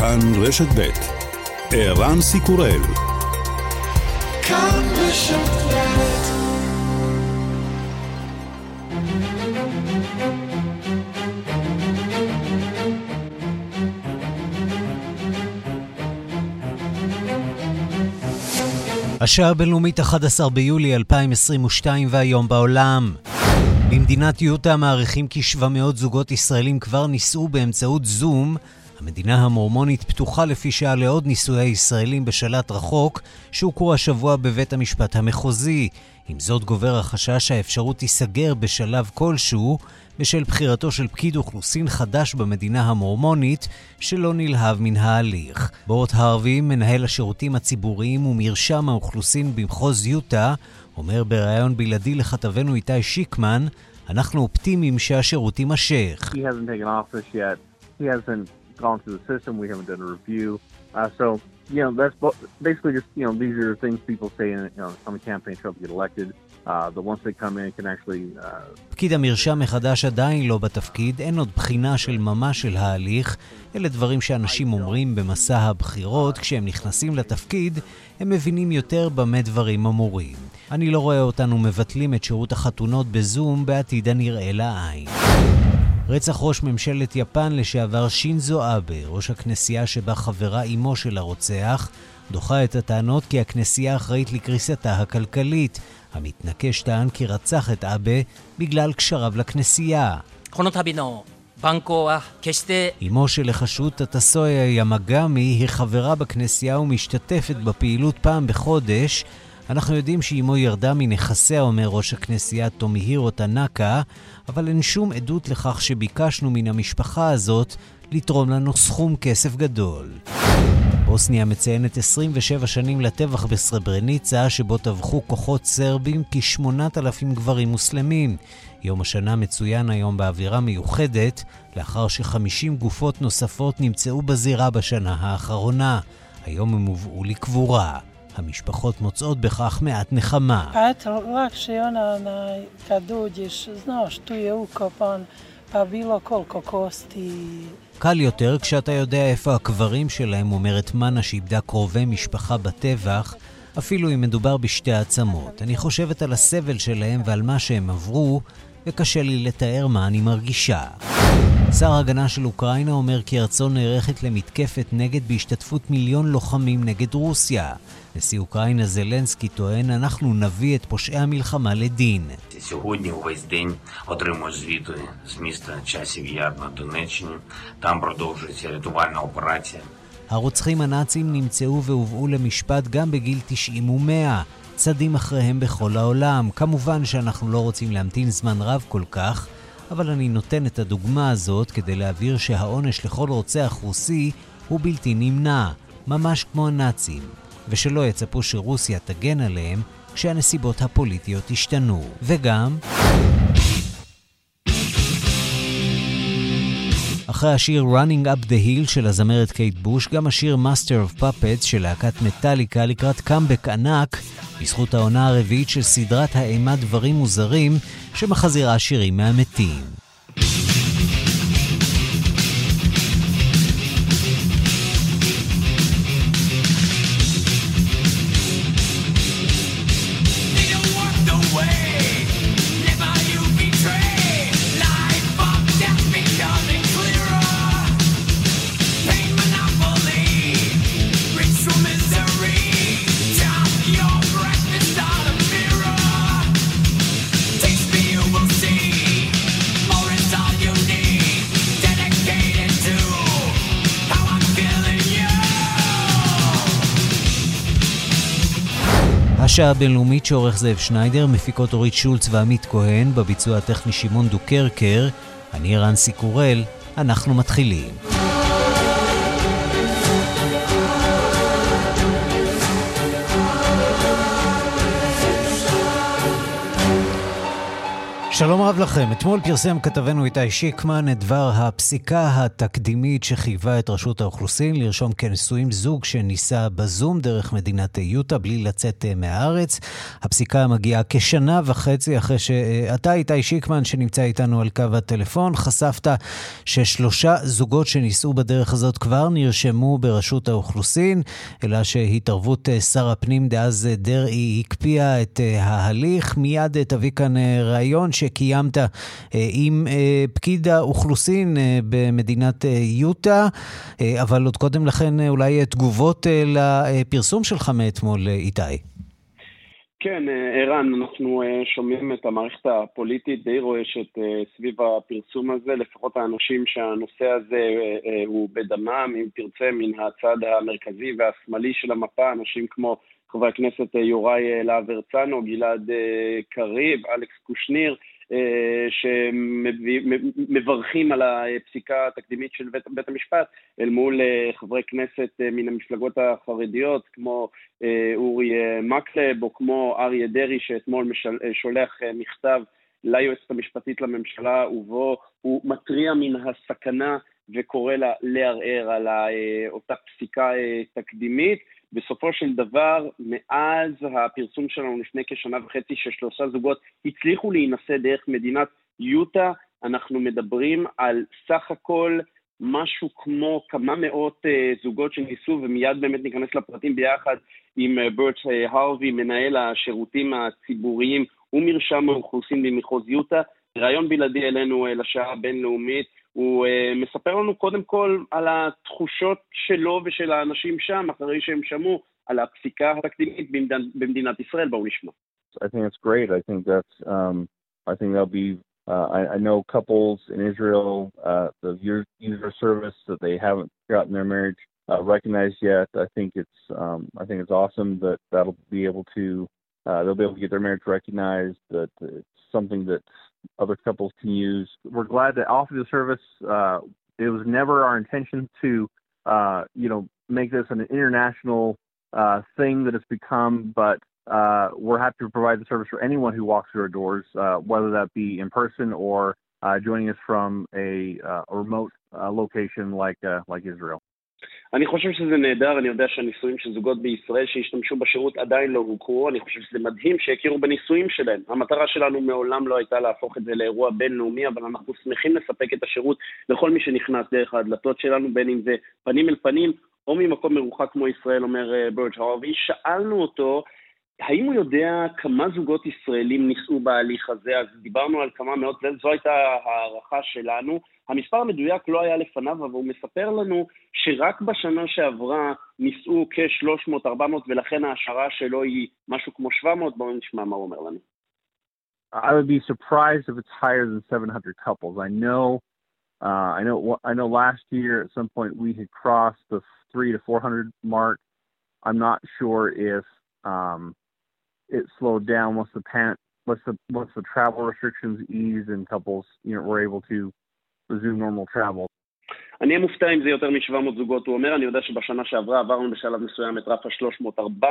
כאן רשת ב' ערן סיקורל השעה הבינלאומית 11 ביולי 2022 והיום בעולם. במדינת יוטה מעריכים כי 700 זוגות ישראלים כבר נישאו באמצעות זום. המדינה המורמונית פתוחה לפי שעה לעוד נישואי ישראלים בשלט רחוק, שהוכרו השבוע בבית המשפט המחוזי. עם זאת גובר החשש שהאפשרות תיסגר בשלב כלשהו, בשל בחירתו של פקיד אוכלוסין חדש במדינה המורמונית, שלא נלהב מן ההליך. בורות הרווי, מנהל השירותים הציבוריים ומרשם האוכלוסין במחוז יוטה, אומר בריאיון בלעדי לכתבנו איתי שיקמן, אנחנו אופטימיים שהשירות יימשך. Uh, so, you know, that's basically just, you know, these are things people say in, you know, on the campaign trail to get elected. Uh, uh, פקיד המרשם מחדש עדיין לא בתפקיד, אין עוד בחינה של ממש של ההליך. אלה דברים שאנשים אומרים במסע הבחירות, כשהם נכנסים לתפקיד, הם מבינים יותר במה דברים אמורים. אני לא רואה אותנו מבטלים את שירות החתונות בזום בעתיד הנראה לעין. רצח ראש ממשלת יפן לשעבר שינזו אבה, ראש הכנסייה שבה חברה אמו של הרוצח, דוחה את הטענות כי הכנסייה אחראית לקריסתה הכלכלית. המתנקש טען כי רצח את אבה בגלל קשריו לכנסייה. אמו של החשוד טטסויה ימגמי היא חברה בכנסייה ומשתתפת בפעילות פעם בחודש. אנחנו יודעים שאמו ירדה מנכסיה, אומר ראש הכנסייה טומיהירו טנאקה, אבל אין שום עדות לכך שביקשנו מן המשפחה הזאת לתרום לנו סכום כסף גדול. בוסניה מציינת 27 שנים לטבח בסרברניצה, שבו טבחו כוחות סרבים כ-8,000 גברים מוסלמים. יום השנה מצוין היום באווירה מיוחדת, לאחר ש-50 גופות נוספות נמצאו בזירה בשנה האחרונה. היום הם הובאו לקבורה. המשפחות מוצאות בכך מעט נחמה. קל יותר כשאתה יודע איפה הקברים שלהם, אומרת מנה שאיבדה קרובי משפחה בטבח, אפילו אם מדובר בשתי עצמות. אני חושבת על הסבל שלהם ועל מה שהם עברו, וקשה לי לתאר מה אני מרגישה. שר ההגנה של אוקראינה אומר כי ארצו נערכת למתקפת נגד בהשתתפות מיליון לוחמים נגד רוסיה. נשיא אוקראינה זלנסקי טוען, אנחנו נביא את פושעי המלחמה לדין. הרוצחים הנאצים נמצאו והובאו למשפט גם בגיל 90 ו-100. צדים אחריהם בכל העולם. כמובן שאנחנו לא רוצים להמתין זמן רב כל כך, אבל אני נותן את הדוגמה הזאת כדי להבהיר שהעונש לכל רוצח רוסי הוא בלתי נמנע, ממש כמו הנאצים. ושלא יצפו שרוסיה תגן עליהם כשהנסיבות הפוליטיות ישתנו. וגם... אחרי השיר Running Up the Hill של הזמרת קייט בוש, גם השיר Master of Puppets של להקת מטאליקה לקראת קאמבק ענק, בזכות העונה הרביעית של סדרת האימה דברים מוזרים, שמחזירה שירים מהמתים. השעה הבינלאומית שעורך זאב שניידר, מפיקות אורית שולץ ועמית כהן, בביצוע הטכני שמעון דוקרקר, אני רנסי קורל, אנחנו מתחילים. שלום רב לכם. אתמול פרסם כתבנו איתי שיקמן את דבר הפסיקה התקדימית שחייבה את רשות האוכלוסין לרשום כנשואים זוג שנישא בזום דרך מדינת יוטה בלי לצאת אה, מהארץ. הפסיקה מגיעה כשנה וחצי אחרי שאתה, איתי שיקמן, שנמצא איתנו על קו הטלפון, חשפת ששלושה זוגות שנישאו בדרך הזאת כבר נרשמו ברשות האוכלוסין, אלא שהתערבות אה, שר הפנים דאז אה, דרעי הקפיאה את ההליך. מיד תביא כאן ראיון שקיימת אה, עם אה, פקיד האוכלוסין אה, במדינת יוטה, אבל עוד קודם לכן אולי תגובות לפרסום שלך מאתמול, איתי. כן, ערן, אנחנו שומעים את המערכת הפוליטית די רועשת סביב הפרסום הזה, לפחות האנשים שהנושא הזה הוא בדמם, אם תרצה, מן הצד המרכזי והשמאלי של המפה, אנשים כמו חברי הכנסת יוראי להב הרצנו, גלעד קריב, אלכס קושניר, שמברכים על הפסיקה התקדימית של בית, בית המשפט אל מול אה, חברי כנסת אה, מן המפלגות החרדיות כמו אורי מקלב או כמו אריה דרעי שאתמול משל, שולח מכתב ליועצת המשפטית לממשלה ובו הוא מתריע מן הסכנה וקורא לה לערער על אותה פסיקה תקדימית. בסופו של דבר, מאז הפרסום שלנו לפני כשנה וחצי, ששלושה זוגות הצליחו להינשא דרך מדינת יוטה, אנחנו מדברים על סך הכל משהו כמו כמה מאות uh, זוגות שניסו, ומיד באמת ניכנס לפרטים ביחד עם uh, ברט הרווי, מנהל השירותים הציבוריים ומרשם האוכלוסין במחוז יוטה. ראיון בלעדי אלינו לשעה הבינלאומית. הוא uh, מספר לנו קודם כל על התחושות שלו ושל האנשים שם, אחרי שהם שמעו על הפסיקה התקדימית במדינת ישראל. בואו נשמע. I think it's great. I think that's, um, I think that'll be, uh, I, I know couples in Israel, uh, the user service that they haven't gotten their marriage uh, recognized yet. I think it's, um, I think it's awesome that that'll be able to, uh, they'll be able to get their marriage recognized. That it's something that other couples can use. We're glad to offer the service. Uh, it was never our intention to, uh, you know, make this an international uh, thing that it's become, but uh, we're happy to provide the service for anyone who walks through our doors, uh, whether that be in person or uh, joining us from a, a remote location like like Israel. אני חושב שזה נהדר, אני יודע שהנישואים של זוגות בישראל שהשתמשו בשירות עדיין לא הוכרו, אני חושב שזה מדהים שהכירו בנישואים שלהם. המטרה שלנו מעולם לא הייתה להפוך את זה לאירוע בינלאומי, אבל אנחנו שמחים לספק את השירות לכל מי שנכנס דרך ההדלתות שלנו, בין אם זה פנים אל פנים או ממקום מרוחק כמו ישראל, אומר ברג' הרווי. שאלנו אותו האם הוא יודע כמה זוגות ישראלים נישאו בהליך הזה? אז דיברנו על כמה מאות, זו הייתה הערכה שלנו. המספר המדויק לא היה לפניו, אבל הוא מספר לנו שרק בשנה שעברה נישאו כ-300-400, ולכן ההשערה שלו היא משהו כמו 700. בואו נשמע מה הוא אומר לנו. I would be surprised if it's higher than 700 couples. I know, uh, I know, I know. Last year, at some point, we had crossed the three to 400 mark. I'm not sure if um, it slowed down once the pan once the once the travel restrictions eased and couples you know were able to resume normal travel. אני אהיה מופתע אם זה יותר מ-700 זוגות, הוא אומר, אני יודע שבשנה שעברה עברנו בשלב מסוים את רף ה-300-400,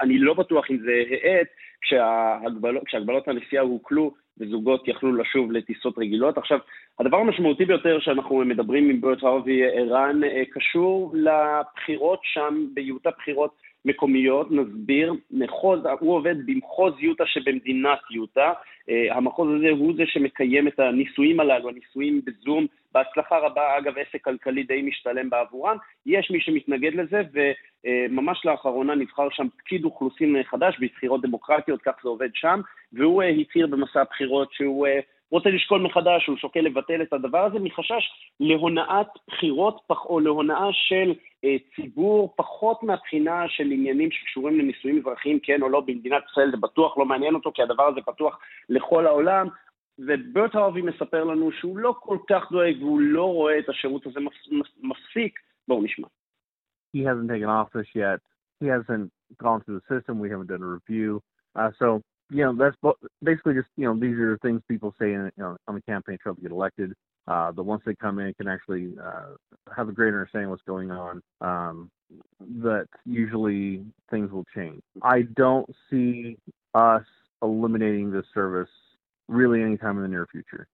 אני לא בטוח אם זה האט כשהגבלות, הנסיעה הוקלו וזוגות יכלו לשוב לטיסות רגילות. עכשיו, הדבר המשמעותי ביותר שאנחנו מדברים עם ברט הרווי ערן קשור לבחירות שם, ביוטה בחירות מקומיות, נסביר, מחוז, הוא עובד במחוז יוטה שבמדינת יוטה, uh, המחוז הזה הוא זה שמקיים את הניסויים הללו, הניסויים בזום, בהצלחה רבה, אגב עסק כלכלי די משתלם בעבורם, יש מי שמתנגד לזה וממש uh, לאחרונה נבחר שם פקיד אוכלוסין חדש בבחירות דמוקרטיות, כך זה עובד שם, והוא uh, הצהיר במסע הבחירות שהוא רוצה לשקול מחדש, הוא שוקל לבטל את הדבר הזה מחשש להונאת בחירות או להונאה של אה, ציבור, פחות מהבחינה של עניינים שקשורים לנישואים אזרחיים, כן או לא, במדינת ישראל זה בטוח לא מעניין אותו, כי הדבר הזה פתוח לכל העולם. וברט הארווי מספר לנו שהוא לא כל כך דואג והוא לא רואה את השירות הזה מספיק. בואו נשמע. He hasn't taken office yet. He hasn't gone through the system. We haven't done a review. Uh, so you know, that's basically just, you know, these are things people say in, you know, on the campaign trail to get elected. Uh, but once they come in, can actually uh, have a greater understanding of what's going on. Um, that usually things will change. I don't see us eliminating this service really anytime in the near future.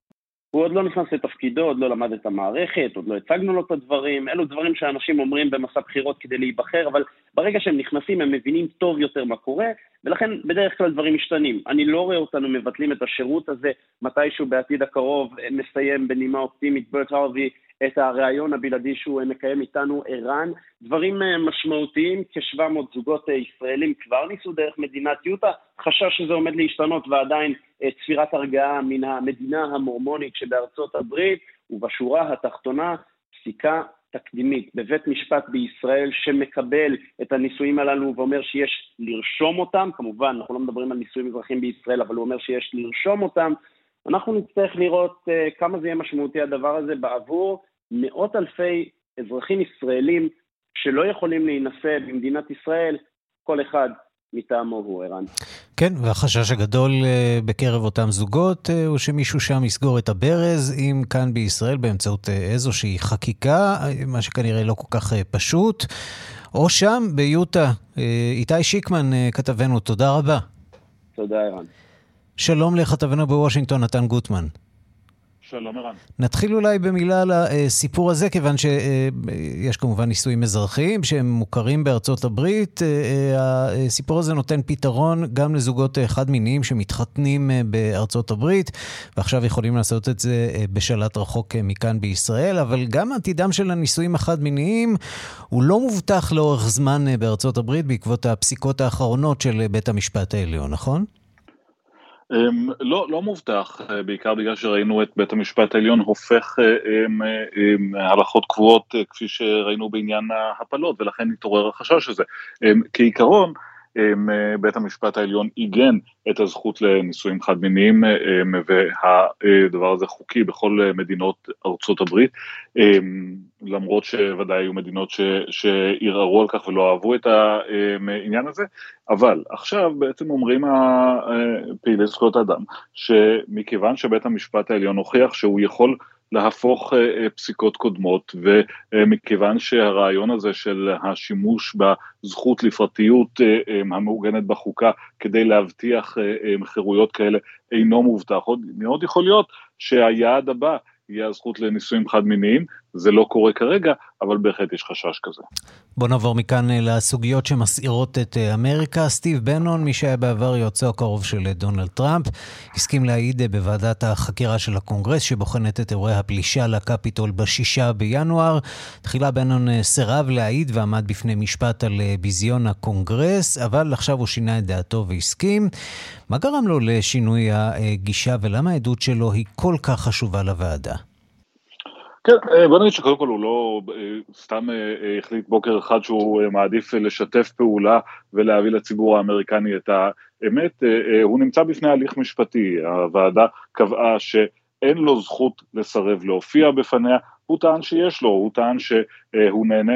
הוא עוד לא נכנס לתפקידו, עוד לא למד את המערכת, עוד לא הצגנו לו את הדברים, אלו דברים שאנשים אומרים במסע בחירות כדי להיבחר, אבל ברגע שהם נכנסים הם מבינים טוב יותר מה קורה, ולכן בדרך כלל דברים משתנים. אני לא רואה אותנו מבטלים את השירות הזה מתישהו בעתיד הקרוב, נסיים בנימה אופטימית, ברט הרווי את הריאיון הבלעדי שהוא מקיים איתנו ערן. דברים אה, משמעותיים, כ-700 זוגות אה, ישראלים כבר ניסו דרך מדינת יוטה, חשש שזה עומד להשתנות ועדיין אה, צפירת הרגעה מן המדינה המורמונית שבארצות הברית, ובשורה התחתונה, פסיקה תקדימית בבית משפט בישראל שמקבל את הנישואים הללו ואומר שיש לרשום אותם, כמובן, אנחנו לא מדברים על נישואים אזרחיים בישראל, אבל הוא אומר שיש לרשום אותם, אנחנו נצטרך לראות uh, כמה זה יהיה משמעותי הדבר הזה בעבור מאות אלפי אזרחים ישראלים שלא יכולים להינשא במדינת ישראל, כל אחד מטעמו הוא ערן. כן, והחשש הגדול אה, בקרב אותם זוגות אה, הוא שמישהו שם יסגור את הברז, אם כאן בישראל באמצעות אה, איזושהי חקיקה, מה שכנראה לא כל כך פשוט, או שם ביוטה. איתי שיקמן, כתבנו, תודה רבה. תודה, ערן. שלום לכתבנו בוושינגטון, נתן גוטמן. שלום ערן. נתחיל אולי במילה על הסיפור הזה, כיוון שיש כמובן נישואים אזרחיים שהם מוכרים בארצות הברית. הסיפור הזה נותן פתרון גם לזוגות חד-מיניים שמתחתנים בארצות הברית, ועכשיו יכולים לעשות את זה בשלט רחוק מכאן בישראל, אבל גם עתידם של הנישואים החד-מיניים הוא לא מובטח לאורך זמן בארצות הברית בעקבות הפסיקות האחרונות של בית המשפט העליון, נכון? אמ, לא, לא מובטח, אה, בעיקר בגלל שראינו את בית המשפט העליון הופך אה, אמ, אמ, הלכות קבועות אה, כפי שראינו בעניין ההפלות ולכן התעורר החשש הזה. כעיקרון, בית המשפט העליון עיגן את הזכות לנישואים חד מיניים והדבר הזה חוקי בכל מדינות ארצות הברית. למרות שוודאי היו מדינות שערערו על כך ולא אהבו את העניין הזה. אבל עכשיו בעצם אומרים פעילי זכויות אדם שמכיוון שבית המשפט העליון הוכיח שהוא יכול להפוך אה, אה, פסיקות קודמות, ומכיוון שהרעיון הזה של השימוש בזכות לפרטיות אה, המעוגנת בחוקה כדי להבטיח חירויות כאלה אינו מובטח, עוד מאוד יכול להיות שהיעד הבא יהיה הזכות לנישואים חד מיניים, זה לא קורה כרגע, אבל בהחלט יש חשש כזה. בוא נעבור מכאן אה, לסוגיות שמסעירות את אה, אמריקה. סטיב בנון, מי שהיה בעבר יועצו הקרוב של אה, דונלד טראמפ, הסכים להעיד בוועדת החקירה של הקונגרס שבוחנת את אירועי הפלישה לקפיטול בשישה בינואר. תחילה בנון סירב להעיד ועמד בפני משפט על ביזיון הקונגרס, אבל עכשיו הוא שינה את דעתו והסכים. מה גרם לו לשינוי הגישה ולמה העדות שלו היא כל כך חשובה לוועדה? כן, אה, בוא נגיד שקודם כל הוא לא אה, סתם אה, החליט בוקר אחד שהוא מעדיף לשתף פעולה ולהביא לציבור האמריקני את האמת, הוא נמצא בפני הליך משפטי, הוועדה קבעה שאין לו זכות לסרב להופיע בפניה, הוא טען שיש לו, הוא טען שהוא נהנה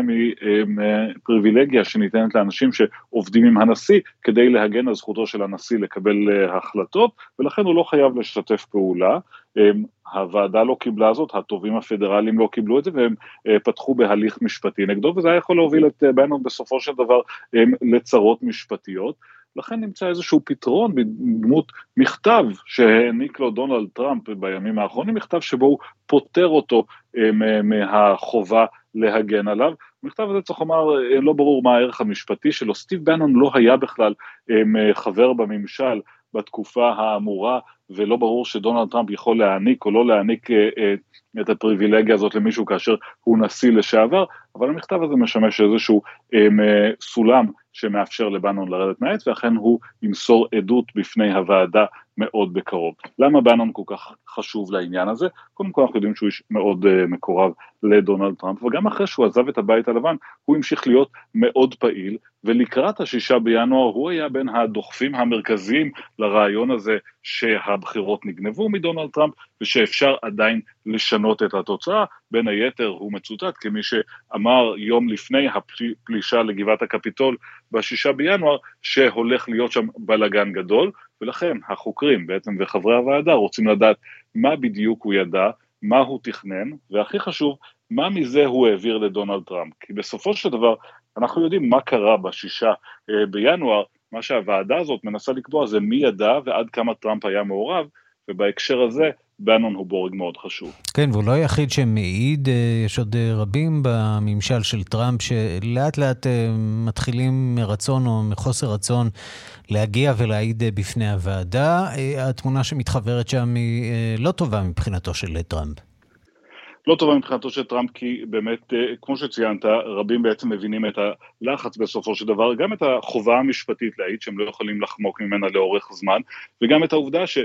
מפריבילגיה שניתנת לאנשים שעובדים עם הנשיא כדי להגן על זכותו של הנשיא לקבל החלטות, ולכן הוא לא חייב לשתף פעולה. הוועדה לא קיבלה זאת, התובעים הפדרליים לא קיבלו את זה והם אה, פתחו בהליך משפטי נגדו וזה היה יכול להוביל את אה, בנון בסופו של דבר לצרות משפטיות. לכן נמצא איזשהו פתרון בדמות מכתב שהעניק לו דונלד טראמפ בימים האחרונים, מכתב שבו הוא פוטר אותו אה, מהחובה להגן עליו. המכתב הזה צריך לומר, לא ברור מה הערך המשפטי שלו, סטיב בנון לא היה בכלל חבר בממשל בתקופה האמורה, ולא ברור שדונלד טראמפ יכול להעניק או לא להעניק אה, אה, את הפריבילגיה הזאת למישהו כאשר הוא נשיא לשעבר, אבל המכתב הזה משמש איזשהו אה, סולם שמאפשר לבנון לרדת מהעץ, ואכן הוא ימסור עדות בפני הוועדה מאוד בקרוב. למה בנון כל כך חשוב לעניין הזה? קודם כל אנחנו יודעים שהוא איש מאוד uh, מקורב לדונלד טראמפ, וגם אחרי שהוא עזב את הבית הלבן, הוא המשיך להיות מאוד פעיל, ולקראת השישה בינואר הוא היה בין הדוחפים המרכזיים לרעיון הזה שהבחירות נגנבו מדונלד טראמפ, ושאפשר עדיין לשנות את התוצאה. בין היתר הוא מצוטט כמי שאמר יום לפני הפלישה לגבעת הקפיטול בשישה בינואר, שהולך להיות שם בלאגן גדול, ולכן החוקרים בעצם וחברי הוועדה רוצים לדעת מה בדיוק הוא ידע, מה הוא תכנן, והכי חשוב, מה מזה הוא העביר לדונלד טראמפ. כי בסופו של דבר, אנחנו יודעים מה קרה בשישה אה, בינואר, מה שהוועדה הזאת מנסה לקבוע זה מי ידע ועד כמה טראמפ היה מעורב, ובהקשר הזה בנון הוא בורג מאוד חשוב. כן, והוא לא היחיד שמעיד, אה, יש עוד אה, רבים בממשל של טראמפ שלאט לאט אה, מתחילים מרצון או מחוסר רצון להגיע ולהעיד בפני הוועדה. התמונה שמתחוורת שם היא לא טובה מבחינתו של טראמפ. לא טובה מבחינתו של טראמפ, כי באמת, כמו שציינת, רבים בעצם מבינים את הלחץ בסופו של דבר, גם את החובה המשפטית להעיד שהם לא יכולים לחמוק ממנה לאורך זמן, וגם את העובדה ש...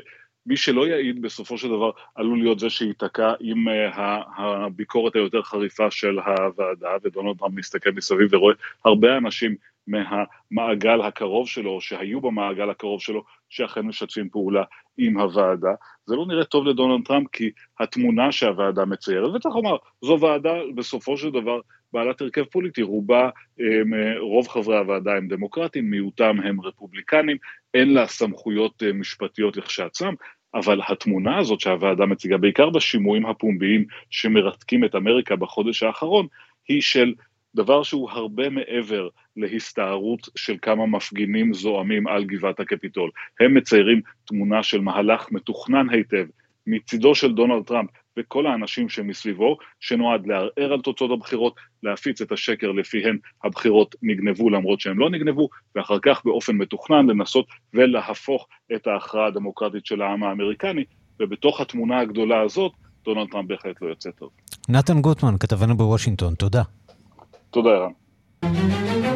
מי שלא יעיד בסופו של דבר עלול להיות זה שייתקע עם אה, הביקורת היותר חריפה של הוועדה, ודונלד טראמפ מסתכל מסביב ורואה הרבה אנשים מהמעגל הקרוב שלו, שהיו במעגל הקרוב שלו, שאכן משתפים פעולה עם הוועדה. זה לא נראה טוב לדונלד טראמפ כי התמונה שהוועדה מציירת, וצריך לומר, זו ועדה בסופו של דבר בעלת הרכב פוליטי, רובה, רוב חברי הוועדה הם דמוקרטים, מיעוטם הם רפובליקנים, אין לה סמכויות אה, משפטיות לכשעצמם, אבל התמונה הזאת שהוועדה מציגה, בעיקר בשימועים הפומביים שמרתקים את אמריקה בחודש האחרון, היא של דבר שהוא הרבה מעבר להסתערות של כמה מפגינים זועמים על גבעת הקפיטול. הם מציירים תמונה של מהלך מתוכנן היטב מצידו של דונלד טראמפ וכל האנשים שמסביבו, שנועד לערער על תוצאות הבחירות, להפיץ את השקר לפיהן הבחירות נגנבו למרות שהן לא נגנבו, ואחר כך באופן מתוכנן לנסות ולהפוך את ההכרעה הדמוקרטית של העם האמריקני, ובתוך התמונה הגדולה הזאת, דונלד טראמפ בהחלט לא יוצא טוב. נתן גוטמן, כתבנו בוושינגטון, תודה. תודה, ערן.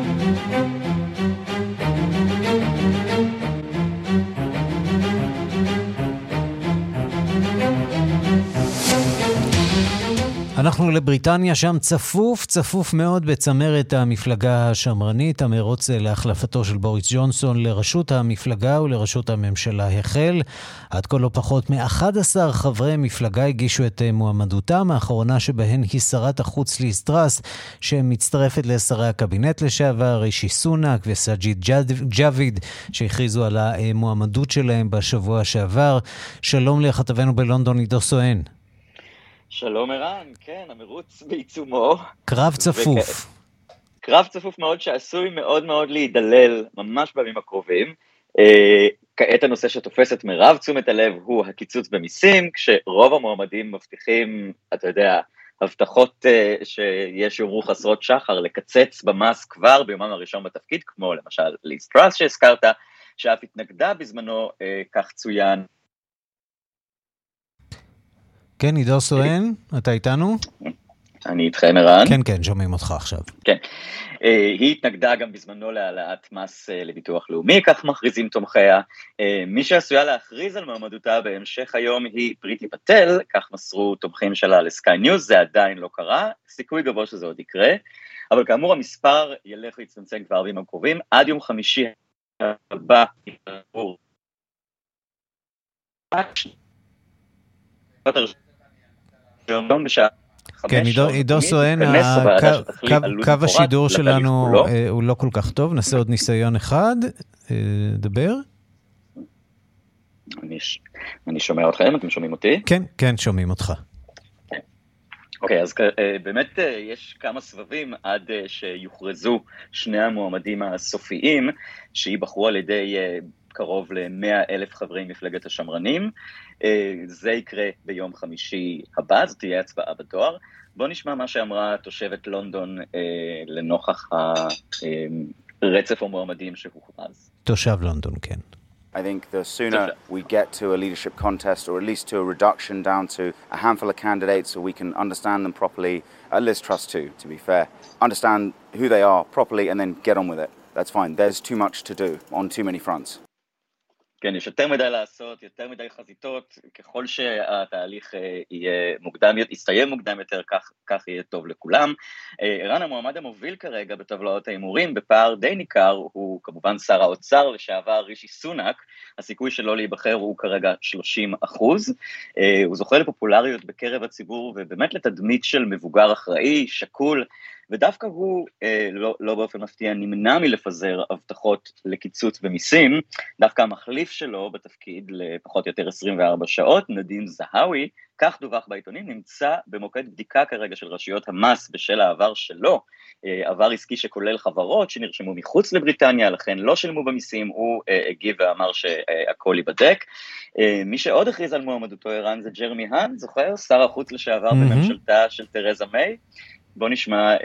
אנחנו לבריטניה, שם צפוף, צפוף מאוד בצמרת המפלגה השמרנית. המרוץ להחלפתו של בוריס ג'ונסון לראשות המפלגה ולראשות הממשלה החל. עד כה לא פחות מ-11 חברי מפלגה הגישו את מועמדותם, האחרונה שבהן היא שרת החוץ ליס טראס, שמצטרפת לשרי הקבינט לשעבר, רישי סונאק וסאג'יד ג'אביד, שהכריזו על המועמדות שלהם בשבוע שעבר. שלום לכתבנו בלונדון, עידו סואן. שלום ערן, כן, המרוץ בעיצומו. קרב צפוף. קרב צפוף מאוד שעשוי מאוד מאוד להידלל ממש בימים הקרובים. אה, כעת הנושא שתופס את מירב תשומת הלב הוא הקיצוץ במיסים, כשרוב המועמדים מבטיחים, אתה יודע, הבטחות uh, שיש יאמרו חסרות שחר, לקצץ במס כבר ביומם הראשון בתפקיד, כמו למשל טראס שהזכרת, שאף התנגדה בזמנו, uh, כך צוין, כן, עידו סואן, אתה איתנו? אני איתכם, ערן. כן, כן, שומעים אותך עכשיו. כן. אה, היא התנגדה גם בזמנו להעלאת מס אה, לביטוח לאומי, כך מכריזים תומכיה. אה, מי שעשויה להכריז על מועמדותה בהמשך היום היא פריטי פטל, כך מסרו תומכים שלה לסקיי ניוז, זה עדיין לא קרה, סיכוי גבוה שזה עוד יקרה, אבל כאמור המספר ילך ויצטמצם כבר בימים הקרובים, עד יום חמישי הבא כן, עידו סואן, קו השידור שלנו אה, הוא לא כל כך טוב, נעשה עוד ניסיון אחד, אה, דבר. אני שומע אתכם, אתם שומעים אותי? כן, כן, שומעים אותך. אוקיי, אז אה, באמת יש כמה סבבים עד שיוכרזו שני המועמדים הסופיים, שייבחרו על ידי קרוב ל-100 אלף חברי מפלגת השמרנים. אה, זה יקרה ביום חמישי הבא, זאת תהיה הצבעה בדואר. בואו נשמע מה שאמרה תושבת לונדון אה, לנוכח הרצף המועמדים שהוכרז. תושב לונדון, כן. I think the sooner we get to a leadership contest, or at least to a reduction down to a handful of candidates so we can understand them properly, at Liz Trust too, to be fair, understand who they are properly and then get on with it. That's fine. There's too much to do on too many fronts. כן, יש יותר מדי לעשות, יותר מדי חזיתות, ככל שהתהליך אה, יהיה מוקדם, יסתיים מוקדם יותר, כך, כך יהיה טוב לכולם. אה, ערן, המועמד המוביל כרגע בטבלאות ההימורים, בפער די ניכר, הוא כמובן שר האוצר לשעבר רישי סונאק, הסיכוי שלו להיבחר הוא כרגע 30 אחוז. אה, הוא זוכה לפופולריות בקרב הציבור ובאמת לתדמית של מבוגר אחראי, שקול, ודווקא הוא, אה, לא, לא באופן מפתיע, נמנע מלפזר הבטחות לקיצוץ במיסים, דווקא המחליף שלו בתפקיד לפחות או יותר 24 שעות, נדין זהאווי, כך דווח בעיתונים, נמצא במוקד בדיקה כרגע של רשויות המס בשל העבר שלו עבר עסקי שכולל חברות שנרשמו מחוץ לבריטניה, לכן לא שילמו במיסים, הוא הגיב ואמר שהכל ייבדק. מי שעוד הכריז על מועמדותו ערן זה ג'רמי האן, זוכר? שר החוץ לשעבר mm-hmm. בממשלתה של תרזה מיי. בוא נשמע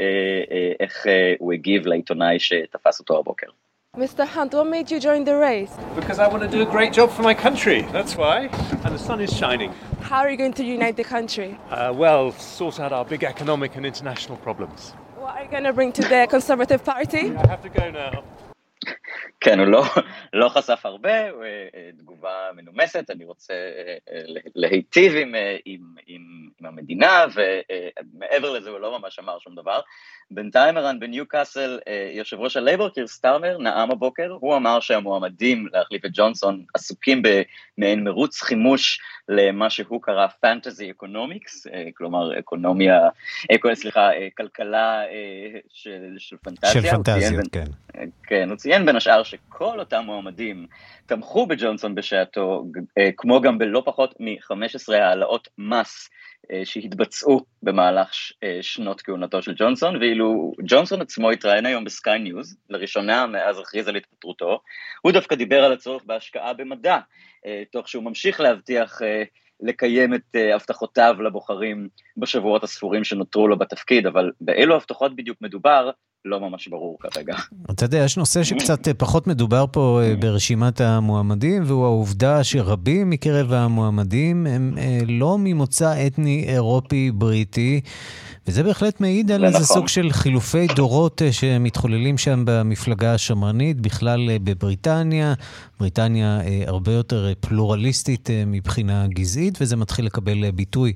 איך הוא הגיב לעיתונאי שתפס אותו הבוקר. Mr. Hunt, what made you join the race? Because I want to do a great job for my country, that's why. And the sun is shining. How are you going to unite the country? Uh, well, sort out our big economic and international problems. What are you going to bring to the Conservative Party? I have to go now. כן, הוא לא, לא חשף הרבה, תגובה מנומסת, אני רוצה להיטיב עם, עם, עם, עם המדינה, ומעבר לזה הוא לא ממש אמר שום דבר. בינתיים ערן בניו קאסל, יושב ראש הלייבור קיר סטארמר, נאם הבוקר, הוא אמר שהמועמדים להחליף את ג'ונסון עסוקים במעין מרוץ חימוש למה שהוא קרא fantasy economics, כלומר אקונומיה, סליחה, כלכלה של, של פנטזיה. של פנטזיות, כן. כן, הוא ציין בין השאר שכל אותם מועמדים תמכו בג'ונסון בשעתו, כמו גם בלא פחות מ-15 העלאות מס שהתבצעו במהלך שנות כהונתו של ג'ונסון, ואילו ג'ונסון עצמו התראיין היום בסקיי ניוז, לראשונה מאז הכריז על התפטרותו, הוא דווקא דיבר על הצורך בהשקעה במדע, תוך שהוא ממשיך להבטיח לקיים את הבטחותיו לבוחרים בשבועות הספורים שנותרו לו בתפקיד, אבל באילו הבטחות בדיוק מדובר, לא ממש ברור כרגע. אתה יודע, יש נושא שקצת פחות מדובר פה ברשימת המועמדים, והוא העובדה שרבים מקרב המועמדים הם לא ממוצא אתני אירופי-בריטי. וזה בהחלט מעיד על איזה נכון. סוג של חילופי דורות שמתחוללים שם במפלגה השמרנית, בכלל בבריטניה. בריטניה הרבה יותר פלורליסטית מבחינה גזעית, וזה מתחיל לקבל ביטוי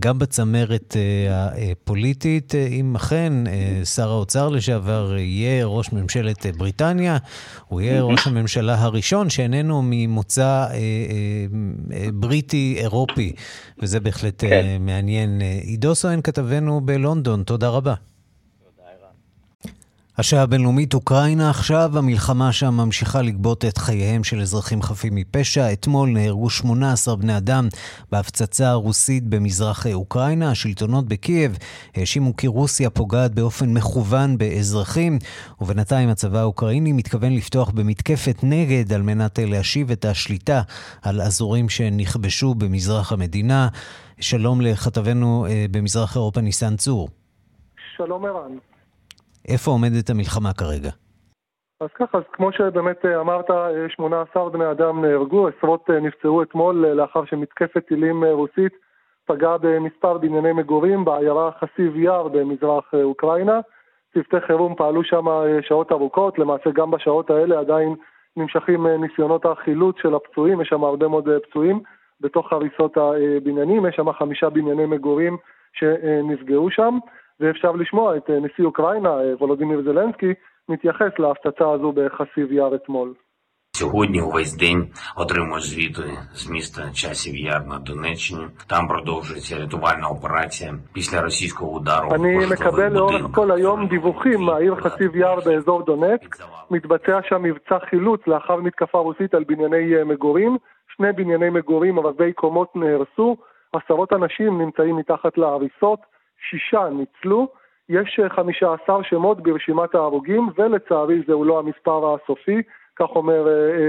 גם בצמרת הפוליטית. אם אכן שר האוצר לשעבר יהיה ראש ממשלת בריטניה, הוא יהיה ראש הממשלה הראשון שאיננו ממוצא בריטי-אירופי, וזה בהחלט כן. מעניין. עידו סואן כתבנו בלונדון, תודה רבה. השעה הבינלאומית אוקראינה עכשיו, המלחמה שם ממשיכה לגבות את חייהם של אזרחים חפים מפשע. אתמול נהרגו 18 בני אדם בהפצצה הרוסית במזרח אוקראינה. השלטונות בקייב האשימו כי רוסיה פוגעת באופן מכוון באזרחים, ובינתיים הצבא האוקראיני מתכוון לפתוח במתקפת נגד על מנת להשיב את השליטה על אזורים שנכבשו במזרח המדינה. שלום לכתבנו במזרח אירופה ניסן צור. שלום ערן. איפה עומדת המלחמה כרגע? אז ככה, אז כמו שבאמת אמרת, 18 בני אדם נהרגו, עשרות נפצעו אתמול לאחר שמתקפת טילים רוסית פגעה במספר בנייני מגורים בעיירה חסיב יער במזרח אוקראינה. צוותי חירום פעלו שם שעות ארוכות, למעשה גם בשעות האלה עדיין נמשכים ניסיונות החילוץ של הפצועים, יש שם הרבה מאוד פצועים בתוך הריסות הבניינים, יש שם חמישה בנייני מגורים שנפגעו שם. ואפשר לשמוע את נשיא אוקראינה, וולודימיר זלנסקי, מתייחס להפצצה הזו בחסיב יער אתמול. Сьогодні увесь день отримую звіти з міста Часів Яр на Донеччині. Там продовжується рятувальна операція після російського удару. אני מקבל לאורך כל היום דיווחים מהעיר חסיב יער באזור דונצק. מתבצע שם מבצע חילוץ לאחר מתקפה רוסית על בנייני מגורים. שני בנייני מגורים רבי קומות נהרסו. עשרות אנשים נמצאים מתחת להריסות. שישה ניצלו, יש חמישה עשר שמות ברשימת ההרוגים, ולצערי זהו לא המספר הסופי, כך אומר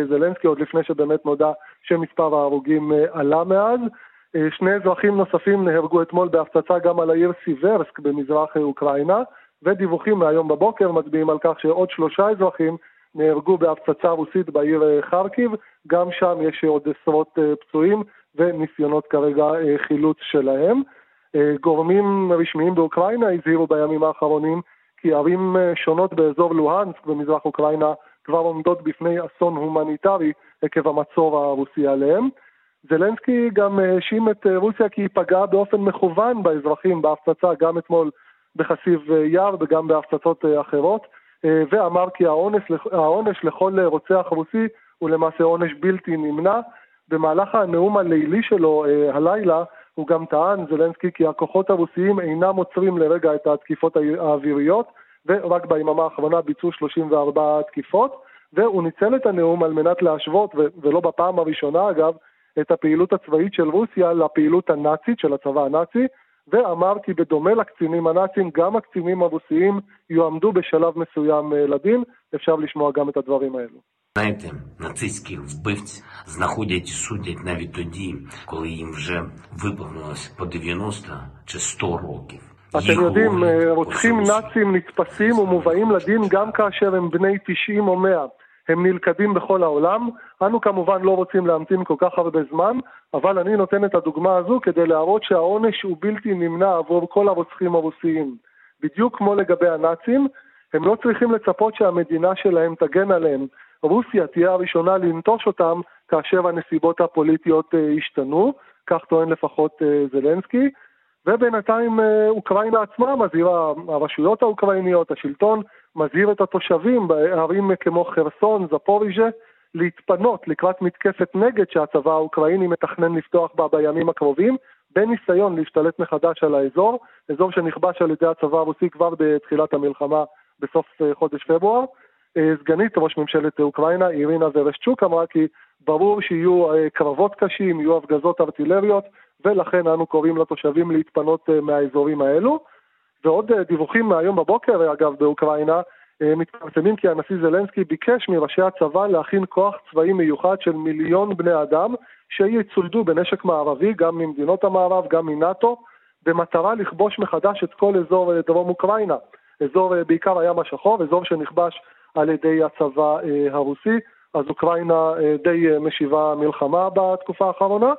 זלנסקי, עוד לפני שבאמת נודע שמספר ההרוגים עלה מאז. שני אזרחים נוספים נהרגו אתמול בהפצצה גם על העיר סיברסק במזרח אוקראינה, ודיווחים מהיום בבוקר מצביעים על כך שעוד שלושה אזרחים נהרגו בהפצצה רוסית בעיר חרקיב, גם שם יש עוד עשרות פצועים וניסיונות כרגע חילוץ שלהם. גורמים רשמיים באוקראינה הזהירו בימים האחרונים כי ערים שונות באזור לוהנסק במזרח אוקראינה כבר עומדות בפני אסון הומניטרי עקב המצור הרוסי עליהם. זלנסקי גם האשים את רוסיה כי היא פגעה באופן מכוון באזרחים בהפצצה גם אתמול בחסיב יער וגם בהפצצות אחרות, ואמר כי העונש, העונש לכל רוצח רוסי הוא למעשה עונש בלתי נמנע. במהלך הנאום הלילי שלו הלילה הוא גם טען, זלנסקי, כי הכוחות הרוסיים אינם עוצרים לרגע את התקיפות האוויריות, ורק ביממה האחרונה ביצעו 34 תקיפות, והוא ניצל את הנאום על מנת להשוות, ולא בפעם הראשונה אגב, את הפעילות הצבאית של רוסיה לפעילות הנאצית של הצבא הנאצי, ואמר כי בדומה לקצינים הנאצים, גם הקצינים הרוסיים יועמדו בשלב מסוים לדין. אפשר לשמוע גם את הדברים האלו. Знаєте, нацистських вбивць знаходять і судять навіть тоді, коли їм вже виповнилось по 90 чи 100 років. אתם יודעים, רוצחים נאצים נתפסים ומובאים לדין גם כאשר הם בני 90 או 100. הם נלכדים בכל העולם. אנו כמובן לא רוצים להמתין כל כך הרבה זמן, אבל אני נותן את הדוגמה הזו כדי להראות שהעונש הוא בלתי נמנע עבור כל הרוצחים הרוסיים. בדיוק כמו לגבי הנאצים, הם לא צריכים לצפות שהמדינה שלהם תגן עליהם. רוסיה תהיה הראשונה לנטוש אותם כאשר הנסיבות הפוליטיות ישתנו, כך טוען לפחות זלנסקי. ובינתיים אוקראינה עצמה מזהירה, הרשויות האוקראיניות, השלטון, מזהיר את התושבים בערים כמו חרסון, זפוריז'ה, להתפנות לקראת מתקפת נגד שהצבא האוקראיני מתכנן לפתוח בה בימים הקרובים, בניסיון להשתלט מחדש על האזור, אזור שנכבש על ידי הצבא הרוסי כבר בתחילת המלחמה בסוף חודש פברואר. סגנית ראש ממשלת אוקראינה, אירינה ורשצ'וק, אמרה כי ברור שיהיו קרבות קשים, יהיו הפגזות ארטילריות, ולכן אנו קוראים לתושבים להתפנות מהאזורים האלו. ועוד דיווחים מהיום בבוקר, אגב, באוקראינה, מתפרסמים כי הנשיא זלנסקי ביקש מראשי הצבא להכין כוח צבאי מיוחד של מיליון בני אדם, שיצוידו בנשק מערבי, גם ממדינות המערב, גם מנאט"ו, במטרה לכבוש מחדש את כל אזור דרום אוקראינה. אזור בעיקר הים השחור, אזור שנכבש על ידי הצבא הרוסי, אז אוקראינה די משיבה מלחמה בתקופה האחרונה.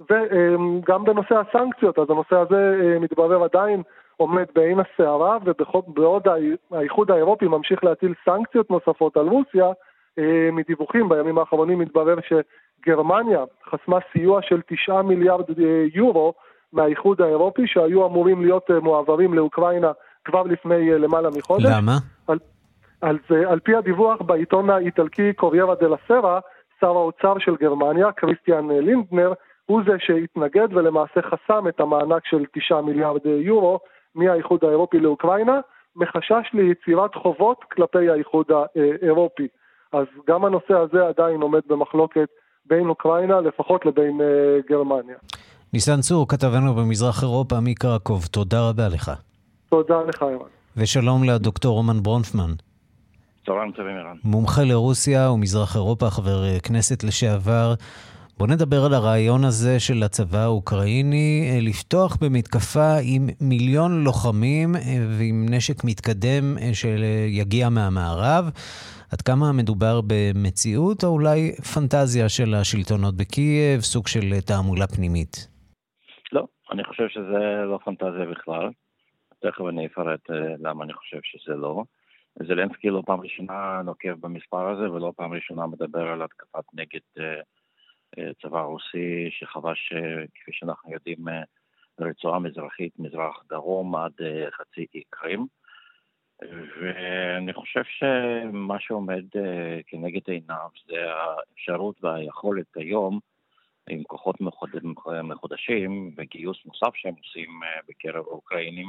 וגם בנושא הסנקציות, אז הנושא הזה מתברר עדיין עומד בעין הסערה, ובעוד האיחוד האירופי ממשיך להטיל סנקציות נוספות על רוסיה, מדיווחים בימים האחרונים מתברר שגרמניה חסמה סיוע של 9 מיליארד יורו מהאיחוד האירופי, שהיו אמורים להיות מועברים לאוקראינה כבר לפני למעלה מחודש. למה? על, על, פי הדיווח בעיתון האיטלקי קוריירה דה לסרה, שר האוצר של גרמניה, קריסטיאן לינדנר, הוא זה שהתנגד ולמעשה חסם את המענק של 9 מיליארד יורו מהאיחוד האירופי לאוקראינה, מחשש ליצירת חובות כלפי האיחוד האירופי. אז גם הנושא הזה עדיין עומד במחלוקת בין אוקראינה לפחות לבין גרמניה. ניסן צור, כתבנו במזרח אירופה מקרקוב, תודה רבה לך. תודה לך, אירן. ושלום לדוקטור רומן ברונפמן. צהריים טובים, ערן. מומחה לרוסיה ומזרח אירופה, חבר כנסת לשעבר. בוא נדבר על הרעיון הזה של הצבא האוקראיני לפתוח במתקפה עם מיליון לוחמים ועם נשק מתקדם שיגיע מהמערב. עד כמה מדובר במציאות או אולי פנטזיה של השלטונות בקייב, סוג של תעמולה פנימית? לא, אני חושב שזה לא פנטזיה בכלל. תכף אני אפרט למה אני חושב שזה לא. זלנסקי לא פעם ראשונה נוקב במספר הזה ולא פעם ראשונה מדבר על התקפת נגד צבא רוסי שחבש, כפי שאנחנו יודעים, רצועה מזרחית, מזרח דרום עד חצי אי קרים. ואני חושב שמה שעומד כנגד עיניו זה האפשרות והיכולת היום עם כוחות מחודשים וגיוס נוסף שהם עושים בקרב האוקראינים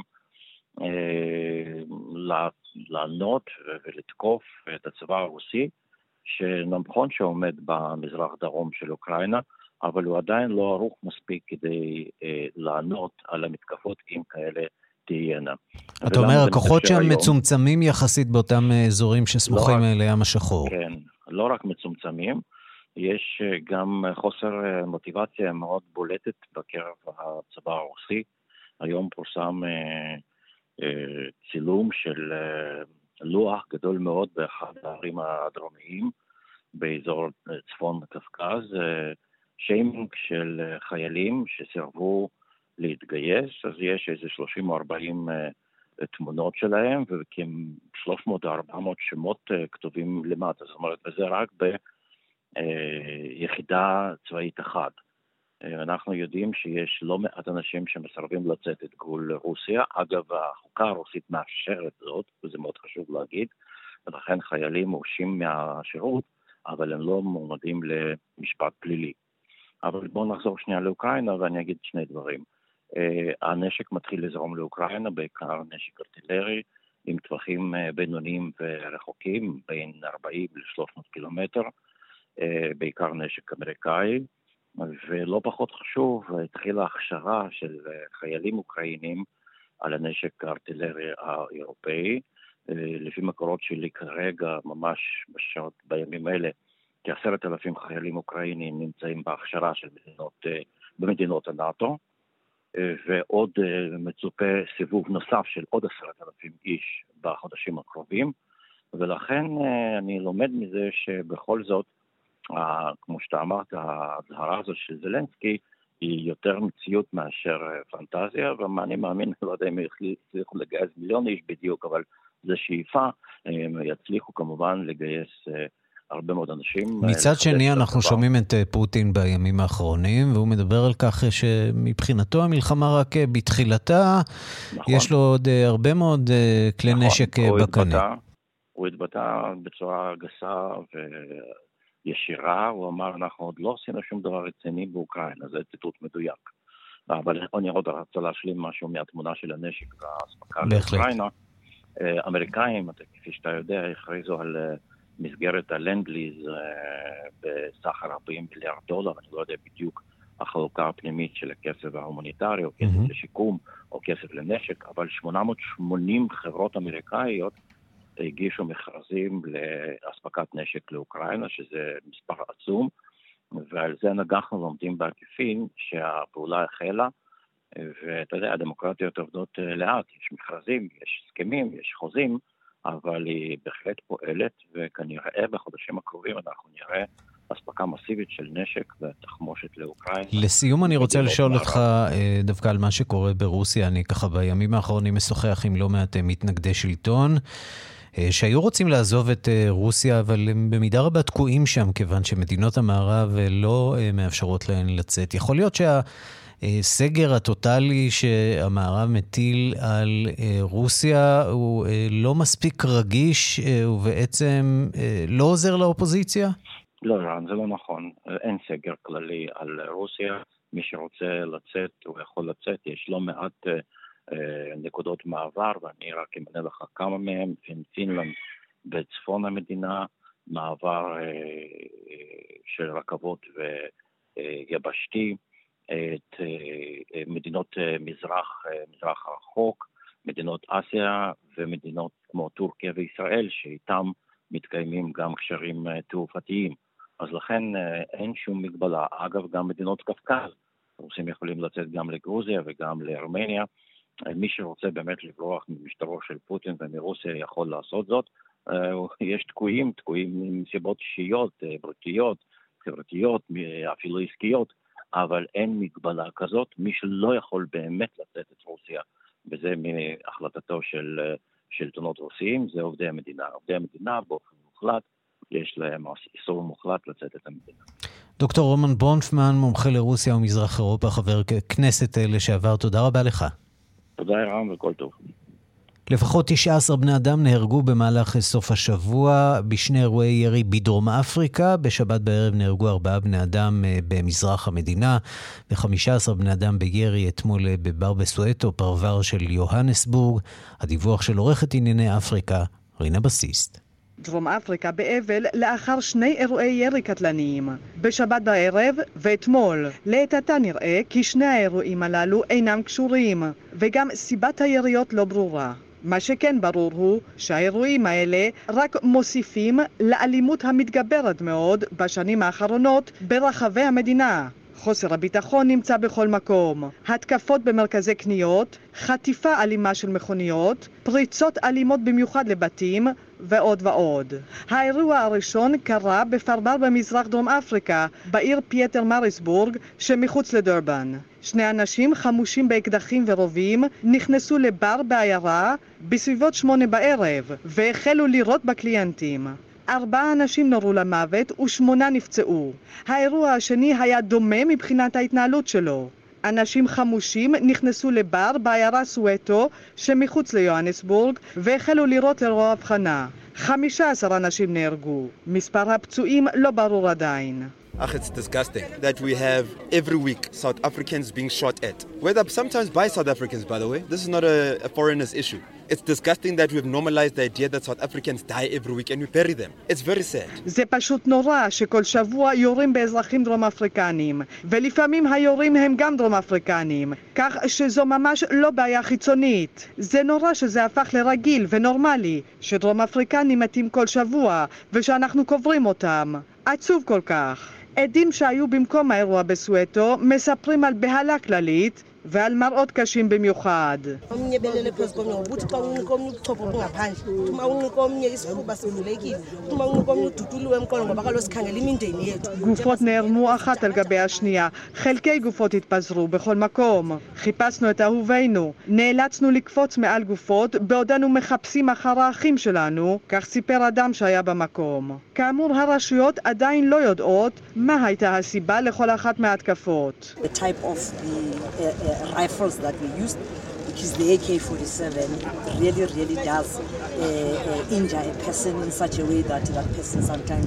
לענות ולתקוף את הצבא הרוסי שנכון שעומד במזרח דרום של אוקראינה, אבל הוא עדיין לא ערוך מספיק כדי אה, לענות על המתקפות אם כאלה תהיינה. אתה אומר, הכוחות שם היום... מצומצמים יחסית באותם אזורים שסמוכים לא לים השחור. כן, לא רק מצומצמים, יש גם חוסר מוטיבציה מאוד בולטת בקרב הצבא הרוסי. היום פורסם אה, אה, צילום של אה, לוח גדול מאוד באחד הערים הדרומיים באזור צפון קפקז, שיימינג של חיילים שסירבו להתגייס, אז יש איזה 30 או 40 תמונות שלהם וכ-300 או 400 שמות כתובים למטה, זאת אומרת, וזה רק ביחידה צבאית אחת. אנחנו יודעים שיש לא מעט אנשים שמסרבים לצאת את גבול רוסיה. אגב, החוקה הרוסית מאפשרת זאת, וזה מאוד חשוב להגיד, ולכן חיילים מורשים מהשירות, אבל הם לא מועמדים למשפט פלילי. אבל בואו נחזור שנייה לאוקראינה ואני אגיד שני דברים. הנשק מתחיל לזרום לאוקראינה, בעיקר נשק ארטילרי, עם טווחים בינוניים ורחוקים, בין 40 ל-300 קילומטר, בעיקר נשק אמריקאי. ולא פחות חשוב, התחילה הכשרה של חיילים אוקראינים על הנשק הארטילרי האירופאי. לפי מקורות שלי כרגע, ממש בשעות, בימים אלה, כעשרת אלפים חיילים אוקראינים נמצאים בהכשרה של מדינות, במדינות הנאט"ו. ועוד מצופה סיבוב נוסף של עוד עשרת אלפים איש בחודשים הקרובים, ולכן אני לומד מזה שבכל זאת, כמו שאתה אמרת, ההזהרה הזו של זלנסקי היא יותר מציאות מאשר פנטזיה, ואני מאמין, לא יודע אם יצליחו לגייס מיליון איש בדיוק, אבל זו שאיפה, הם יצליחו כמובן לגייס הרבה מאוד אנשים. מצד שני, אנחנו שומעים את פוטין בימים האחרונים, והוא מדבר על כך שמבחינתו המלחמה רק בתחילתה, נכון. יש לו עוד הרבה מאוד כלי נכון, נשק בקנה. הוא התבטא בצורה גסה וישירה, הוא אמר, אנחנו עוד לא עשינו שום דבר רציני באוקראינה, זה ציטוט מדויק. אבל אני עוד רוצה להשלים משהו מהתמונה של הנשק והאספקה לאוקראינה. אמריקאים, כפי שאתה יודע, הכריזו על מסגרת ה lend-lease בסך 40 מיליארד דולר, אני לא יודע בדיוק החלוקה הפנימית של הכסף ההומניטרי, או כסף אמ-המ. לשיקום, או כסף לנשק, אבל 880 חברות אמריקאיות הגישו מכרזים לאספקת נשק לאוקראינה, שזה מספר עצום, ועל זה אנחנו לומדים בעקיפין שהפעולה החלה, ואתה יודע, הדמוקרטיות עובדות לאט, יש מכרזים, יש הסכמים, יש חוזים, אבל היא בהחלט פועלת, וכנראה בחודשים הקרובים אנחנו נראה אספקה מסיבית של נשק ותחמושת לאוקראינה. לסיום אני רוצה לשאול אותך אה, דווקא על מה שקורה ברוסיה. אני ככה בימים האחרונים משוחח עם לא מעט אה, מתנגדי שלטון. אה, שהיו רוצים לעזוב את רוסיה, אבל הם במידה רבה תקועים שם, כיוון שמדינות המערב לא מאפשרות להן לצאת. יכול להיות שה... הסגר הטוטלי שהמערב מטיל על אה, רוסיה הוא אה, לא מספיק רגיש אה, ובעצם לא עוזר לאופוזיציה? לא, רן, זה לא נכון. אין סגר כללי על רוסיה. מי שרוצה לצאת, הוא יכול לצאת. יש לא מעט נקודות מעבר, ואני רק אמנה לך כמה מהם. פינלנד בצפון המדינה, מעבר של רכבות ויבשתי. את אה, מדינות אה, מזרח, אה, מזרח הרחוק, מדינות אסיה ומדינות כמו טורקיה וישראל, שאיתם מתקיימים גם קשרים תעופתיים. אז לכן אין שום מגבלה. אגב, גם מדינות קפקז, רוסים יכולים לצאת גם לגרוזיה וגם לארמניה. מי שרוצה באמת לברוח ממשטרו של פוטין ומרוסיה יכול לעשות זאת. יש תקועים, תקועים מסיבות אישיות, בריאותיות, חברתיות, אפילו עסקיות. אבל אין מגבלה כזאת. מי שלא יכול באמת לצאת את רוסיה, וזה מהחלטתו של אה, שלטונות רוסיים, זה עובדי המדינה. עובדי המדינה באופן מוחלט, יש להם איסור מוחלט לצאת את המדינה. דוקטור רומן ברונפמן, מומחה לרוסיה ומזרח אירופה, חבר כנסת לשעבר, תודה רבה לך. תודה רבה וכל טוב. לפחות 19 בני אדם נהרגו במהלך סוף השבוע בשני אירועי ירי בדרום אפריקה. בשבת בערב נהרגו ארבעה בני אדם אה, במזרח המדינה ו-15 בני אדם בירי אתמול אה, בבר בסואטו, פרבר של יוהנסבורג. הדיווח של עורכת ענייני אפריקה, רינה בסיסט. דרום אפריקה באבל לאחר שני אירועי ירי קטלניים, בשבת בערב ואתמול. לעת עתה נראה כי שני האירועים הללו אינם קשורים, וגם סיבת היריות לא ברורה. מה שכן ברור הוא שהאירועים האלה רק מוסיפים לאלימות המתגברת מאוד בשנים האחרונות ברחבי המדינה. חוסר הביטחון נמצא בכל מקום. התקפות במרכזי קניות, חטיפה אלימה של מכוניות, פריצות אלימות במיוחד לבתים, ועוד ועוד. האירוע הראשון קרה בפרבר במזרח דרום אפריקה, בעיר פיטרמריצבורג שמחוץ לדרבן. שני אנשים חמושים באקדחים ורובים נכנסו לבר בעיירה בסביבות שמונה בערב והחלו לירות בקליינטים. ארבעה אנשים נורו למוות ושמונה נפצעו. האירוע השני היה דומה מבחינת ההתנהלות שלו. אנשים חמושים נכנסו לבר בעיירה סווטו שמחוץ ליוהנסבורג והחלו לירות ללא הבחנה. 15 אנשים נהרגו. מספר הפצועים לא ברור עדיין. Ach, it's disgusting that we have every week South Africans being shot at. Whether sometimes by South Africans, by the way. This is not a, a foreigners issue. It's disgusting that we've normalized the idea that South Africans die every week and we bury them. It's very sad. זה פשוט נורא שכל שבוע יורים באזרחים דרום אפריקנים, ולפעמים היורים הם גם דרום אפריקנים, כך שזו ממש לא בעיה חיצונית. זה נורא שזה הפך לרגיל ונורמלי, שדרום אפריקנים מתים כל שבוע, ושאנחנו קוברים אותם. עצוב כל כך. עדים שהיו במקום האירוע בסואטו מספרים על בהלה כללית ועל מראות קשים במיוחד. גופות נערמו אחת על גבי השנייה, חלקי גופות התפזרו בכל מקום. חיפשנו את אהובינו, נאלצנו לקפוץ מעל גופות בעודנו מחפשים אחר האחים שלנו, כך סיפר אדם שהיה במקום. כאמור, הרשויות עדיין לא יודעות מה הייתה הסיבה לכל אחת מההתקפות. The type of the, uh, uh, rifles that we used, which is the AK-47, really, really does uh, uh, injure a person in such a way that that person sometimes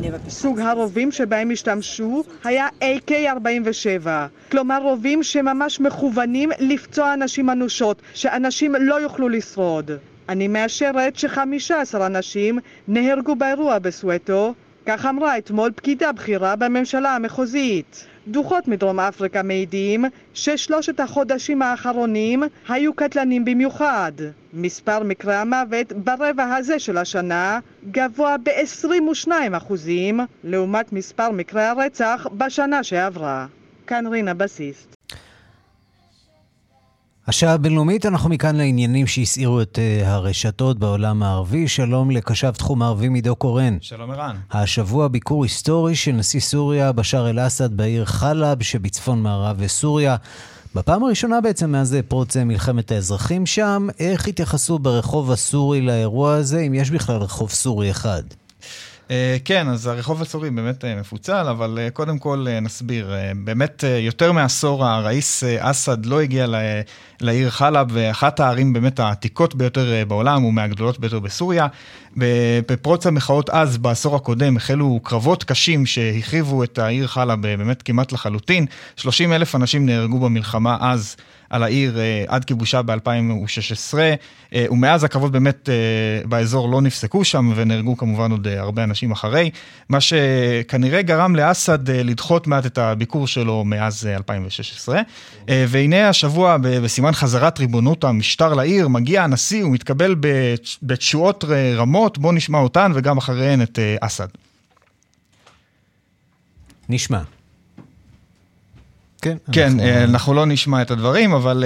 never... סוג הרובים שבהם השתמשו היה AK-47, כלומר רובים שממש מכוונים לפצוע אנשים אנושות, שאנשים לא יוכלו לשרוד. אני מאשרת ש-15 אנשים נהרגו באירוע בסואטו, כך אמרה אתמול פקידה בכירה בממשלה המחוזית. דוחות מדרום אפריקה מעידים ששלושת החודשים האחרונים היו קטלנים במיוחד. מספר מקרי המוות ברבע הזה של השנה גבוה ב-22 אחוזים לעומת מספר מקרי הרצח בשנה שעברה. כאן רינה בסיסט. השעה הבינלאומית, אנחנו מכאן לעניינים שהסעירו את uh, הרשתות בעולם הערבי. שלום לקשב תחום הערבי מידו קורן. שלום ערן. השבוע ביקור היסטורי של נשיא סוריה בשאר אל-אסד בעיר חלב שבצפון מערב סוריה. בפעם הראשונה בעצם מאז פרוץ מלחמת האזרחים שם, איך התייחסו ברחוב הסורי לאירוע הזה, אם יש בכלל רחוב סורי אחד? אה, כן, אז הרחוב הסורי באמת אה, מפוצל, אבל אה, קודם כל נסביר. באמת יותר מעשור הראיס אסד לא הגיע לעיר חלב, ואחת הערים באמת העתיקות ביותר בעולם ומהגדולות ביותר בסוריה. בפרוץ המחאות אז, בעשור הקודם, החלו קרבות קשים שהחריבו את העיר חלב באמת כמעט לחלוטין. 30 אלף אנשים נהרגו במלחמה אז. על העיר אה, עד כיבושה ב-2016, אה, ומאז הקרבות באמת אה, באזור לא נפסקו שם, ונהרגו כמובן עוד הרבה אנשים אחרי, מה שכנראה גרם לאסד לדחות מעט את הביקור שלו מאז 2016. והנה השבוע, בסימן חזרת ריבונות המשטר לעיר, מגיע הנשיא, הוא מתקבל בתשואות רמות, בואו נשמע אותן, וגם אחריהן את אסד. נשמע. כן, כן אנחנו... אה, אנחנו לא נשמע את הדברים, אבל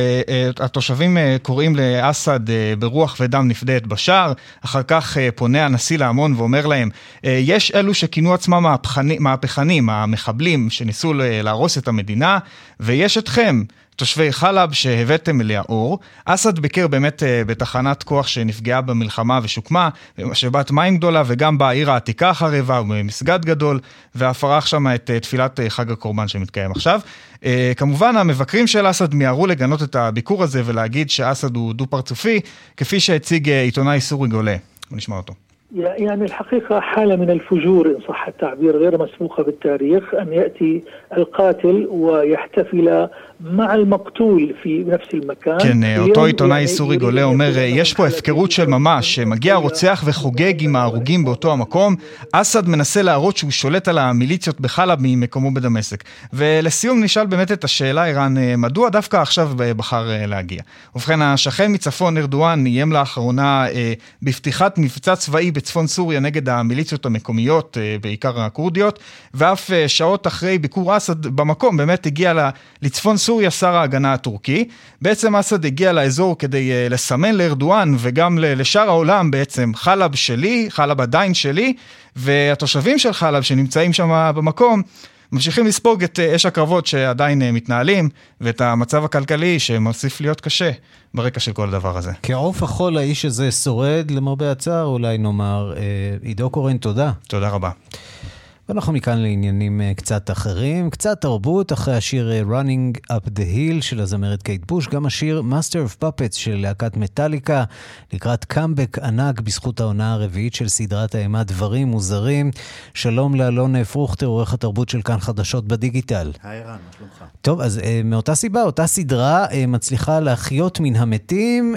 uh, התושבים uh, קוראים לאסד ברוח ודם נפדית בשער, אחר כך פונה הנשיא להמון ואומר להם, יש אלו שכינו עצמם מהפכנים, המחבלים שניסו להרוס את המדינה, ויש אתכם. תושבי חלב שהבאתם אליה אור. אסד ביקר באמת בתחנת כוח שנפגעה במלחמה ושוקמה, משאבת מים גדולה וגם בעיר העתיקה החרבה ובמסגד גדול, ואף ערך שם את תפילת חג הקורבן שמתקיים עכשיו. כמובן המבקרים של אסד מיהרו לגנות את הביקור הזה ולהגיד שאסד הוא דו-פרצופי, כפי שהציג עיתונאי סורי גולה. בוא נשמע אותו. يعني الحقيقة حالة من الفجور إن صح التعبير غير مسبوقة بالتاريخ أن يأتي القاتل ويحتفل مع المقتول في نفس المكان. כן, אותו עיתונאי סורי גולה אומר, יש פה הפקרות של ממש, מגיע רוצח וחוגג עם ההרוגים באותו המקום, אסד מנסה להראות שהוא שולט על המיליציות בחלב ממקומו בדמשק. ולסיום נשאל באמת את השאלה, איראן, מדוע דווקא עכשיו בחר להגיע? ובכן, השכן מצפון, ארדואן, איים לאחרונה בפתיחת מבצע צבאי בצפון סוריה נגד המיליציות המקומיות, אה, בעיקר הכורדיות, ואף אה, שעות אחרי ביקור אסד במקום, באמת הגיע לצפון סוריה שר ההגנה הטורקי. בעצם אסד הגיע לאזור כדי אה, לסמן לארדואן וגם לשאר העולם בעצם, חלב שלי, חלב עדיין שלי, והתושבים של חלב שנמצאים שם במקום, ממשיכים לספוג את אה, אש הקרבות שעדיין אה, מתנהלים, ואת המצב הכלכלי שמוסיף להיות קשה ברקע של כל הדבר הזה. כעוף החול האיש הזה שורד, למרבה הצער, אולי נאמר. אה, עידו קורן, תודה. תודה רבה. ואנחנו מכאן לעניינים אה, קצת אחרים, קצת תרבות, אחרי השיר אה, Running Up the Hill של הזמרת קייט בוש, גם השיר Master of Puppets של להקת מטאליקה, לקראת קאמבק ענק בזכות העונה הרביעית של סדרת האימה דברים מוזרים. שלום לאלון פרוכטר, עורך התרבות של כאן חדשות בדיגיטל. היי רן, מה שלומך? טוב, אז מאותה סיבה, אותה סדרה מצליחה להחיות מן המתים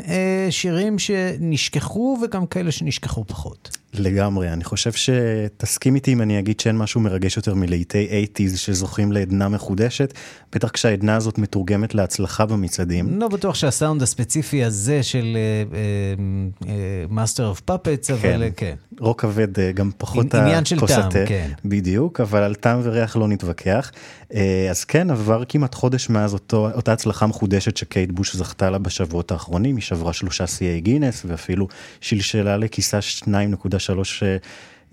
שירים שנשכחו וגם כאלה שנשכחו פחות. לגמרי, אני חושב שתסכים איתי אם אני אגיד שאין משהו מרגש יותר מלהיטי 80's שזוכים לעדנה מחודשת, בטח כשהעדנה הזאת מתורגמת להצלחה במצעדים. לא בטוח שהסאונד הספציפי הזה של Master of Puppets, אבל כן. כן. רוק כבד גם פחות עניין של טעם, כן. בדיוק, אבל על טעם וריח לא נתווכח. אה, אז כן, עבר כמעט חודש מאז אותו, אותה הצלחה מחודשת שקייט בוש זכתה לה בשבועות האחרונים, היא שברה שלושה שיאי גינס ואפילו שלשלה לכיסה 2.3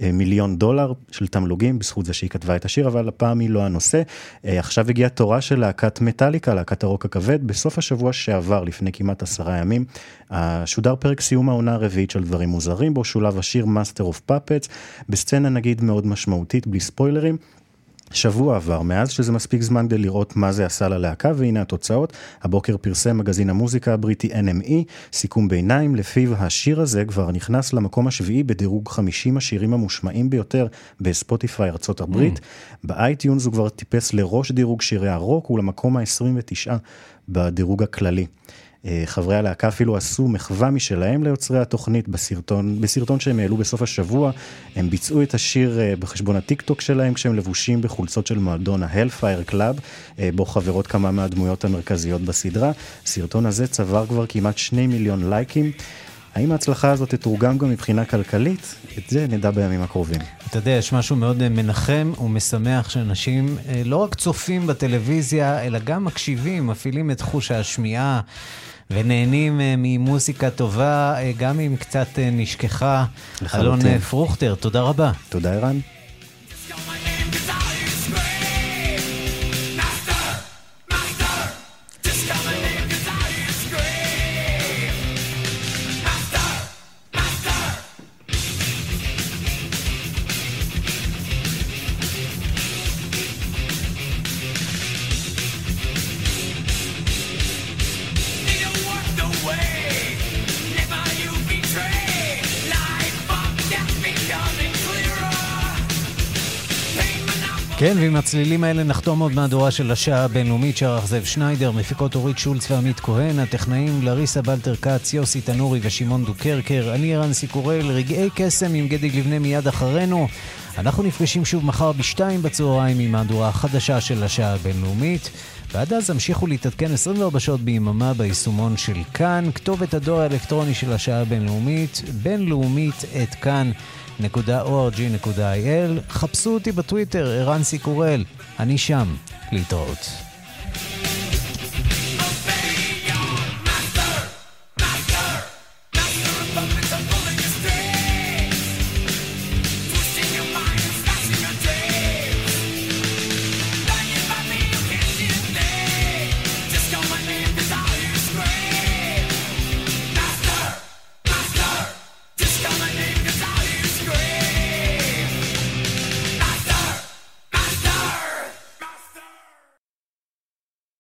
אה, מיליון דולר של תמלוגים בזכות זה שהיא כתבה את השיר, אבל הפעם היא לא הנושא. אה, עכשיו הגיע תורה של להקת מטאליקה, להקת הרוק הכבד, בסוף השבוע שעבר, לפני כמעט עשרה ימים, שודר פרק סיום העונה הרביעית של דברים מוזרים, בו שולב השיר Master of Puppets, בסצנה נגיד מאוד משמעותית, בלי ספוילרים. שבוע עבר מאז שזה מספיק זמן כדי לראות מה זה עשה ללהקה והנה התוצאות. הבוקר פרסם מגזין המוזיקה הבריטי NME סיכום ביניים לפיו השיר הזה כבר נכנס למקום השביעי בדירוג 50 השירים המושמעים ביותר בספוטיפיי ארצות הברית. Mm. באייטיונס הוא כבר טיפס לראש דירוג שירי הרוק ולמקום ה-29 בדירוג הכללי. אה, חברי הלהקה אפילו עשו מחווה משלהם ליוצרי התוכנית בסרטון, בסרטון שהם העלו בסוף השבוע. הם ביצעו את השיר אה, בחשבון הטיק טוק שלהם כשהם לבושים בחולצות של מועדון ה Hellfire Club, אה, בו חברות כמה מהדמויות המרכזיות בסדרה. הסרטון הזה צבר כבר כמעט שני מיליון לייקים. האם ההצלחה הזאת תתורגם גם מבחינה כלכלית? את זה נדע בימים הקרובים. אתה יודע, יש משהו מאוד מנחם ומשמח שאנשים לא רק צופים בטלוויזיה, אלא גם מקשיבים, מפעילים את חוש השמיעה. ונהנים אה, ממוזיקה טובה, אה, גם אם קצת אה, נשכחה. אלון פרוכטר, תודה רבה. תודה, ערן. כן, ועם הצלילים האלה נחתום עוד מהדורה של השעה הבינלאומית שערך זאב שניידר, מפיקות אורית שולץ ועמית כהן, הטכנאים לריסה בלטר כץ, יוסי תנורי ושמעון דוקרקר, אני ערן סיקורל, רגעי קסם עם גדי לבנה מיד אחרינו. אנחנו נפגשים שוב מחר בשתיים בצהריים עם מהדורה החדשה של השעה הבינלאומית. ועד אז המשיכו להתעדכן 24 שעות ביממה ביישומון של כאן, כתובת הדואר האלקטרוני של השעה הבינלאומית, בינלאומית את כאן. www.org.il. חפשו אותי בטוויטר, ערן סיקורל. אני שם. להתראות.